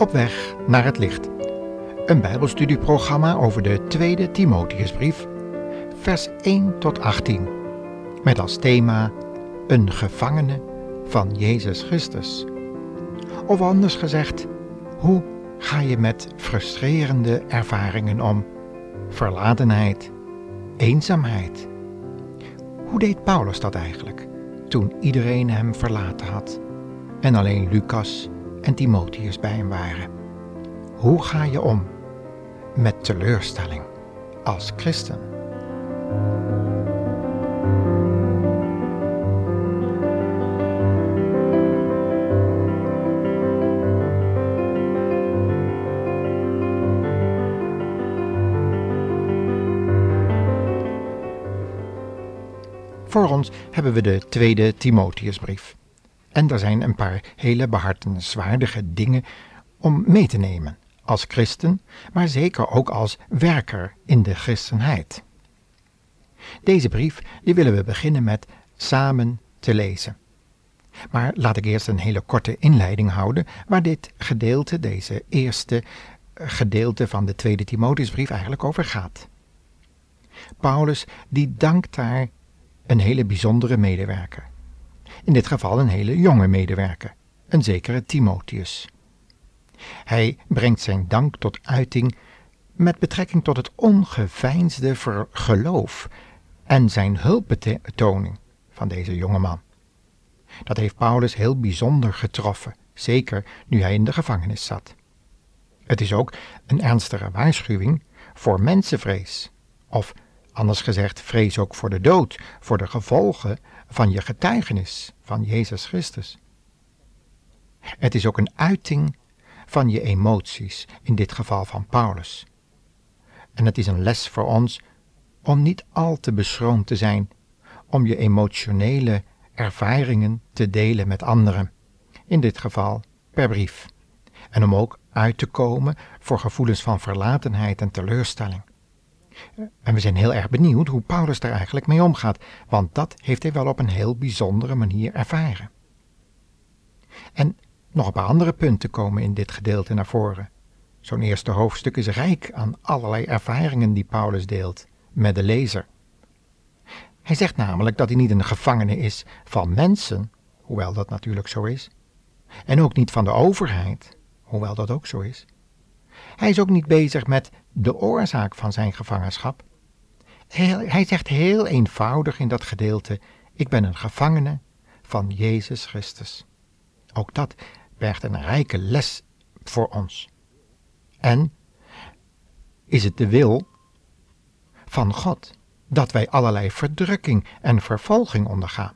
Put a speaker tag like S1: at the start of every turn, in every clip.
S1: Op weg naar het licht. Een Bijbelstudieprogramma over de tweede Timotheusbrief, vers 1 tot 18. Met als thema Een gevangene van Jezus Christus. Of anders gezegd, hoe ga je met frustrerende ervaringen om? Verlatenheid, eenzaamheid. Hoe deed Paulus dat eigenlijk toen iedereen hem verlaten had en alleen Lucas en Timotheus bij hem waren? Hoe ga je om met teleurstelling als christen? Voor ons hebben we de tweede Timotheusbrief. En er zijn een paar hele behartenswaardige dingen om mee te nemen als christen, maar zeker ook als werker in de christenheid. Deze brief die willen we beginnen met samen te lezen. Maar laat ik eerst een hele korte inleiding houden waar dit gedeelte, deze eerste gedeelte van de tweede Timotheusbrief eigenlijk over gaat. Paulus die dankt daar een hele bijzondere medewerker. In dit geval een hele jonge medewerker, een zekere Timotheus. Hij brengt zijn dank tot uiting met betrekking tot het ongeveinsde geloof en zijn hulpbetoning van deze jonge man. Dat heeft Paulus heel bijzonder getroffen, zeker nu hij in de gevangenis zat. Het is ook een ernstige waarschuwing voor mensenvrees, of anders gezegd, vrees ook voor de dood, voor de gevolgen van je getuigenis van Jezus Christus. Het is ook een uiting van je emoties, in dit geval van Paulus. En het is een les voor ons om niet al te beschroomd te zijn, om je emotionele ervaringen te delen met anderen, in dit geval per brief, en om ook uit te komen voor gevoelens van verlatenheid en teleurstelling. En we zijn heel erg benieuwd hoe Paulus daar eigenlijk mee omgaat, want dat heeft hij wel op een heel bijzondere manier ervaren. En nog een paar andere punten komen in dit gedeelte naar voren. Zo'n eerste hoofdstuk is rijk aan allerlei ervaringen die Paulus deelt met de lezer. Hij zegt namelijk dat hij niet een gevangene is van mensen, hoewel dat natuurlijk zo is, en ook niet van de overheid, hoewel dat ook zo is. Hij is ook niet bezig met de oorzaak van zijn gevangenschap. Hij, zegt heel eenvoudig in dat gedeelte: Ik ben een gevangene van Jezus Christus. Ook dat bergt een rijke les voor ons. En is het de wil van God dat wij allerlei verdrukking en vervolging ondergaan?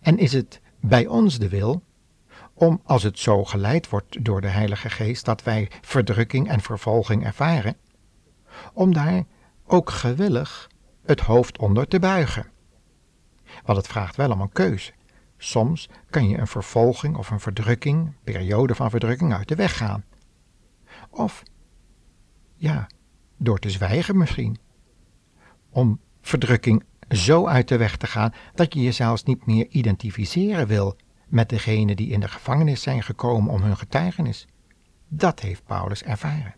S1: En is het bij ons de wil om, als het zo geleid wordt door de Heilige Geest, dat wij verdrukking en vervolging ervaren, om daar ook gewillig het hoofd onder te buigen? Want het vraagt wel om een keuze. Soms kan je een vervolging of een verdrukking, periode van verdrukking uit de weg gaan. Of, ja, door te zwijgen misschien. Om verdrukking zo uit de weg te gaan dat je je zelfs niet meer identificeren wil met degenen die in de gevangenis zijn gekomen om hun getuigenis. Dat heeft Paulus ervaren.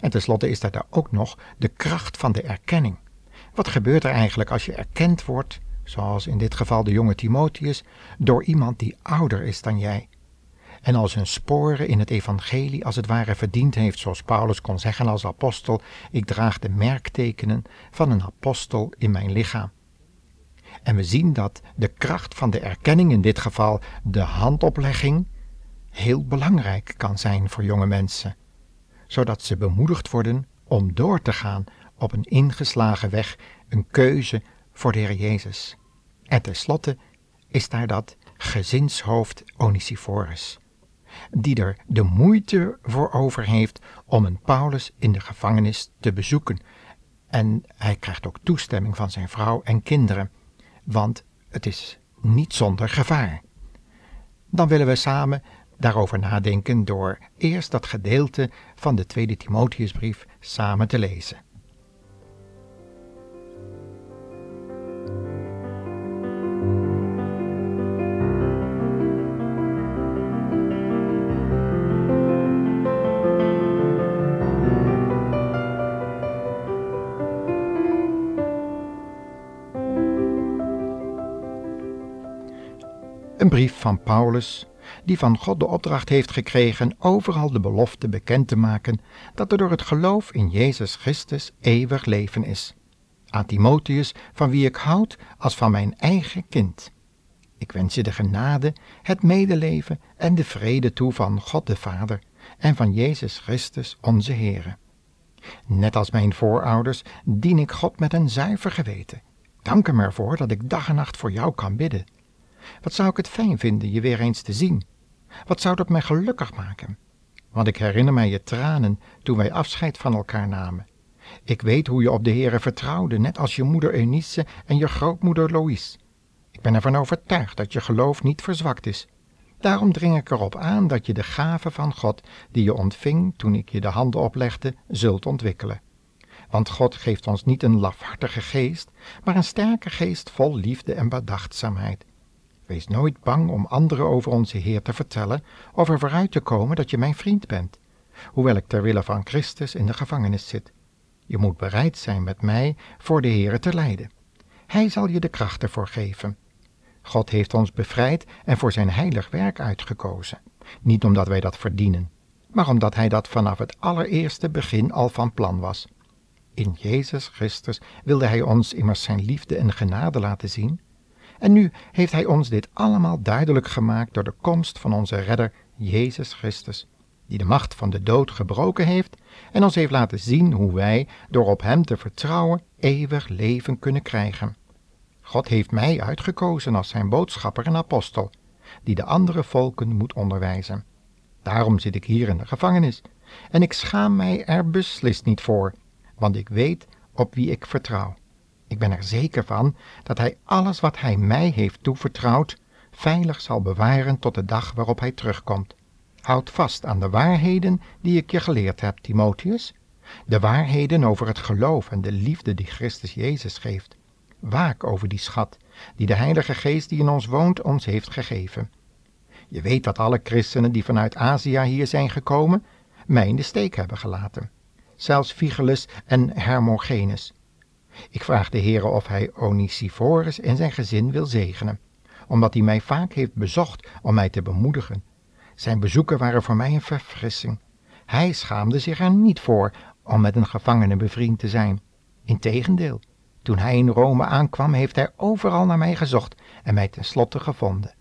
S1: En tenslotte is daar ook nog de kracht van de erkenning. Wat gebeurt er eigenlijk als je erkend wordt zoals in dit geval de jonge Timotheus, door iemand die ouder is dan jij. En als zijn sporen in het evangelie als het ware verdiend heeft, zoals Paulus kon zeggen als apostel, ik draag de merktekenen van een apostel in mijn lichaam. En we zien dat de kracht van de erkenning, in dit geval de handoplegging, heel belangrijk kan zijn voor jonge mensen, zodat ze bemoedigd worden om door te gaan op een ingeslagen weg, een keuze voor de Heer Jezus. En tenslotte is daar dat gezinshoofd Onesiphorus, die er de moeite voor over heeft om een Paulus in de gevangenis te bezoeken. En hij krijgt ook toestemming van zijn vrouw en kinderen, want het is niet zonder gevaar. Dan willen we samen daarover nadenken door eerst dat gedeelte van de tweede Timotheusbrief samen te lezen. Een brief van Paulus, die van God de opdracht heeft gekregen overal de belofte bekend te maken dat er door het geloof in Jezus Christus eeuwig leven is. Aan Timotheus, van wie ik houd als van mijn eigen kind. Ik wens je de genade, het medeleven en de vrede toe van God de Vader en van Jezus Christus onze Heere. Net als mijn voorouders dien ik God met een zuiver geweten. Dank hem ervoor dat ik dag en nacht voor jou kan bidden. Wat zou ik het fijn vinden je weer eens te zien? Wat zou dat mij gelukkig maken? Want ik herinner mij je tranen toen wij afscheid van elkaar namen. Ik weet hoe je op de Heere vertrouwde, net als je moeder Eunice en je grootmoeder Louise. Ik ben ervan overtuigd dat je geloof niet verzwakt is. Daarom dring ik erop aan dat je de gave van God, die je ontving toen ik je de handen oplegde, zult ontwikkelen. Want God geeft ons niet een lafhartige geest, maar een sterke geest vol liefde en bedachtzaamheid. Wees nooit bang om anderen over onze Heer te vertellen of er vooruit te komen dat je mijn vriend bent, hoewel ik ter wille van Christus in de gevangenis zit. Je moet bereid zijn met mij voor de Heer te lijden. Hij zal je de kracht ervoor geven. God heeft ons bevrijd en voor zijn heilig werk uitgekozen. Niet omdat wij dat verdienen, maar omdat Hij dat vanaf het allereerste begin al van plan was. In Jezus Christus wilde Hij ons immers zijn liefde en genade laten zien. En nu heeft Hij ons dit allemaal duidelijk gemaakt door de komst van onze Redder Jezus Christus, die de macht van de dood gebroken heeft en ons heeft laten zien hoe wij, door op Hem te vertrouwen, eeuwig leven kunnen krijgen. God heeft mij uitgekozen als zijn boodschapper en apostel, die de andere volken moet onderwijzen. Daarom zit ik hier in de gevangenis, en ik schaam mij er beslist niet voor, want ik weet op wie ik vertrouw. Ik ben er zeker van dat Hij alles wat Hij mij heeft toevertrouwd, veilig zal bewaren tot de dag waarop Hij terugkomt. Houd vast aan de waarheden die ik je geleerd heb, Timotheus, de waarheden over het geloof en de liefde die Christus Jezus geeft. Waak over die schat die de Heilige Geest die in ons woont ons heeft gegeven. Je weet dat alle christenen die vanuit Azië hier zijn gekomen, mij in de steek hebben gelaten. Zelfs Vigelus en Hermogenes. Ik vraag de Heere of hij Onisiphorus en zijn gezin wil zegenen, omdat hij mij vaak heeft bezocht om mij te bemoedigen. Zijn bezoeken waren voor mij een verfrissing. Hij schaamde zich er niet voor om met een gevangene bevriend te zijn. Integendeel, toen hij in Rome aankwam, heeft hij overal naar mij gezocht en mij tenslotte gevonden.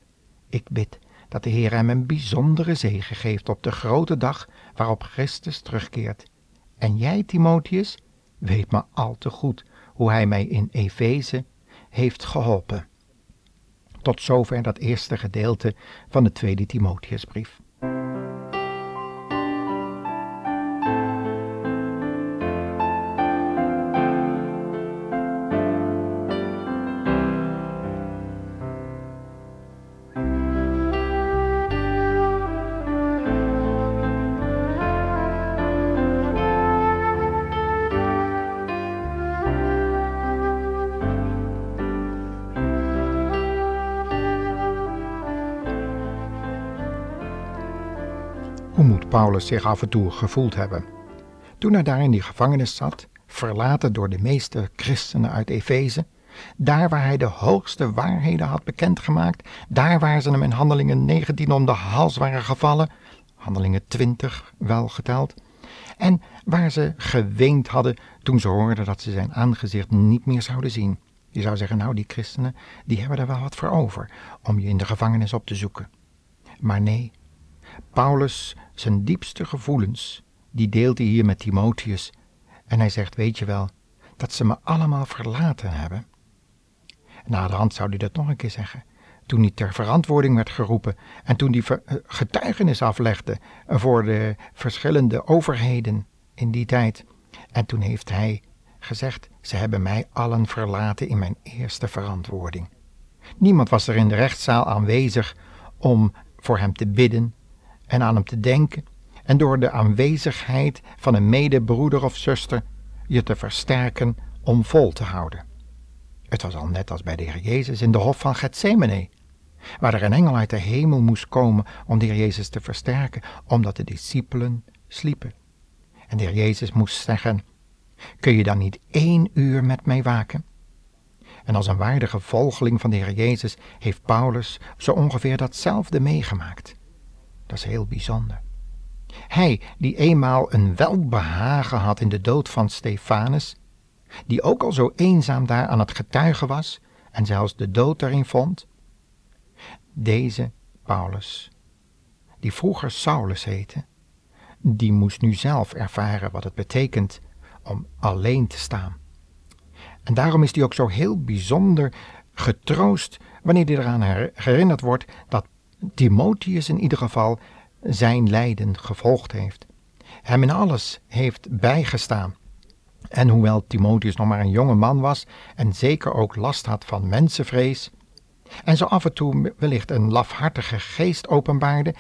S1: Ik bid dat de Heer hem een bijzondere zegen geeft op de grote dag waarop Christus terugkeert. En jij, Timotheus, weet maar al te goed hoe hij mij in Efeze heeft geholpen. Tot zover dat eerste gedeelte van de tweede Timotheusbrief. Hoe moet Paulus zich af en toe gevoeld hebben? Toen hij daar in die gevangenis zat, verlaten door de meeste christenen uit Efeze, daar waar hij de hoogste waarheden had bekendgemaakt, daar waar ze hem in handelingen 19 om de hals waren gevallen, handelingen 20 wel geteld, en waar ze geweend hadden toen ze hoorden dat ze zijn aangezicht niet meer zouden zien. Je zou zeggen, nou die christenen, die hebben er wel wat voor over om je in de gevangenis op te zoeken. Maar nee, Paulus, zijn diepste gevoelens, die deelt hij hier met Timotheus. En hij zegt, weet je wel, dat ze me allemaal verlaten hebben. Na de hand zou hij dat nog een keer zeggen. Toen hij ter verantwoording werd geroepen en toen hij eh, getuigenis aflegde voor de verschillende overheden in die tijd. En toen heeft hij gezegd, ze hebben mij allen verlaten in mijn eerste verantwoording. Niemand was er in de rechtszaal aanwezig om voor hem te bidden en aan hem te denken en door de aanwezigheid van een medebroeder of zuster je te versterken om vol te houden. Het was al net als bij de Heer Jezus in de hof van Gethsemane, waar er een engel uit de hemel moest komen om de Heer Jezus te versterken, omdat de discipelen sliepen. En de Heer Jezus moest zeggen, kun je dan niet één uur met mij waken? En als een waardige volgeling van de Heer Jezus heeft Paulus zo ongeveer datzelfde meegemaakt. Dat is heel bijzonder. Hij, die eenmaal een welbehagen had in de dood van Stefanus, die ook al zo eenzaam daar aan het getuigen was en zelfs de dood erin vond, deze Paulus, die vroeger Saulus heette, die moest nu zelf ervaren wat het betekent om alleen te staan. En daarom is hij ook zo heel bijzonder getroost wanneer hij eraan herinnerd wordt dat Timotheus in ieder geval zijn lijden gevolgd heeft. Hem in alles heeft bijgestaan. En hoewel Timotheus nog maar een jonge man was en zeker ook last had van mensenvrees, en zo af en toe wellicht een lafhartige geest openbaarde,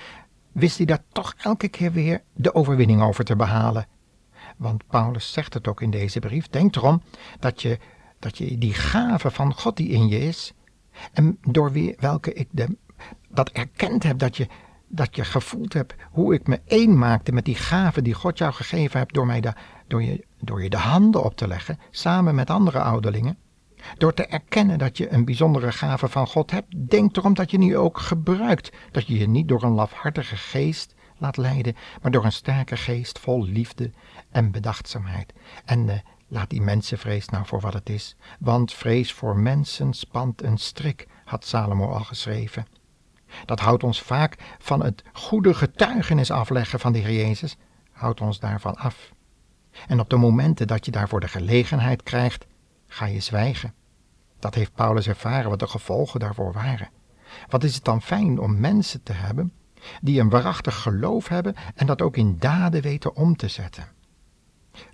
S1: wist hij daar toch elke keer weer de overwinning over te behalen. Want Paulus zegt het ook in deze brief: denk erom dat je, dat je die gave van God die in je is, en door wie, welke ik de, dat erkend heb dat je, dat je gevoeld hebt hoe ik me één maakte met die gave die God jou gegeven hebt door, mij de, door, je, door je de handen op te leggen, samen met andere ouderlingen. Door te erkennen dat je een bijzondere gave van God hebt, denk erom dat je die ook gebruikt. Dat je je niet door een lafhartige geest laat leiden, maar door een sterke geest vol liefde en bedachtzaamheid. En uh, laat die mensenvrees nou voor wat het is. Want vrees voor mensen spant een strik, had Salomo al geschreven. Dat houdt ons vaak van het goede getuigenis afleggen van de Heer Jezus, houdt ons daarvan af. En op de momenten dat je daarvoor de gelegenheid krijgt, ga je zwijgen. Dat heeft Paulus ervaren wat de gevolgen daarvoor waren. Wat is het dan fijn om mensen te hebben die een waarachtig geloof hebben en dat ook in daden weten om te zetten.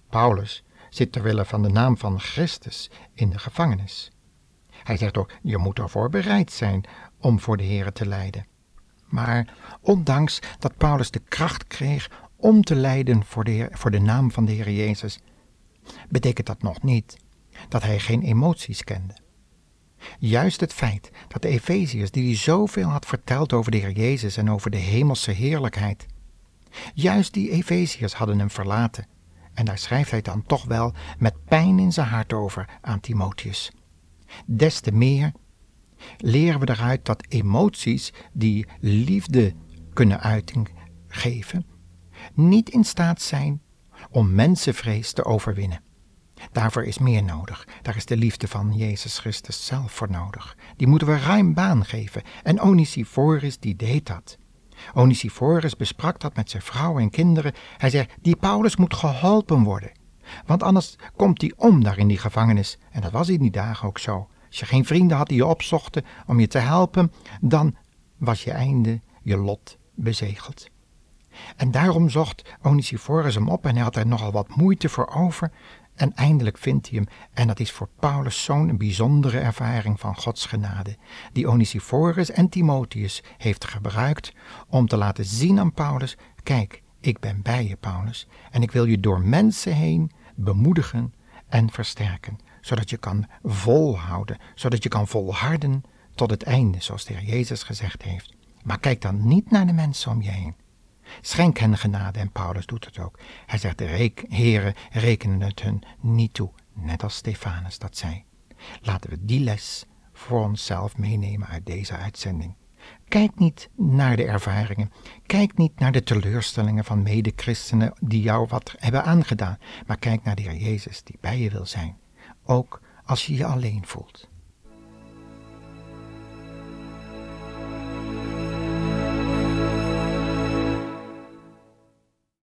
S1: Paulus zit ter wille van de naam van Christus in de gevangenis. Hij zegt ook, je moet ervoor bereid zijn om voor de Here te lijden. Maar ondanks dat Paulus de kracht kreeg om te lijden voor de, voor de naam van de Heer Jezus, betekent dat nog niet dat hij geen emoties kende. Juist het feit dat de Efeziërs, die hij zoveel had verteld over de Heer Jezus en over de hemelse heerlijkheid, juist die Efeziërs hadden hem verlaten. En daar schrijft hij dan toch wel met pijn in zijn hart over aan Timotheus. Des te meer leren we eruit dat emoties die liefde kunnen uiting geven, niet in staat zijn om mensenvrees te overwinnen. Daarvoor is meer nodig. Daar is de liefde van Jezus Christus zelf voor nodig. Die moeten we ruim baan geven. En Onesiphorus die deed dat. Onesiphorus besprak dat met zijn vrouw en kinderen. Hij zei, die Paulus moet geholpen worden. Want anders komt hij om daar in die gevangenis. En dat was in die dagen ook zo. Als je geen vrienden had die je opzochten om je te helpen, dan was je einde, je lot bezegeld. En daarom zocht Onesiphorus hem op en hij had er nogal wat moeite voor over. En eindelijk vindt hij hem, en dat is voor Paulus zo'n bijzondere ervaring van Gods genade, die Onesiphorus en Timotheus heeft gebruikt om te laten zien aan Paulus: kijk, ik ben bij je, Paulus, en ik wil je door mensen heen bemoedigen en versterken, zodat je kan volhouden, zodat je kan volharden tot het einde, zoals de Heer Jezus gezegd heeft. Maar kijk dan niet naar de mensen om je heen. Schenk hen genade en Paulus doet het ook. Hij zegt, de heren rekenen het hun niet toe, net als Stefanus dat zei. Laten we die les voor onszelf meenemen uit deze uitzending. Kijk niet naar de ervaringen. Kijk niet naar de teleurstellingen van medechristenen die jou wat hebben aangedaan. Maar kijk naar de Heer Jezus die bij je wil zijn. Ook als je je alleen voelt.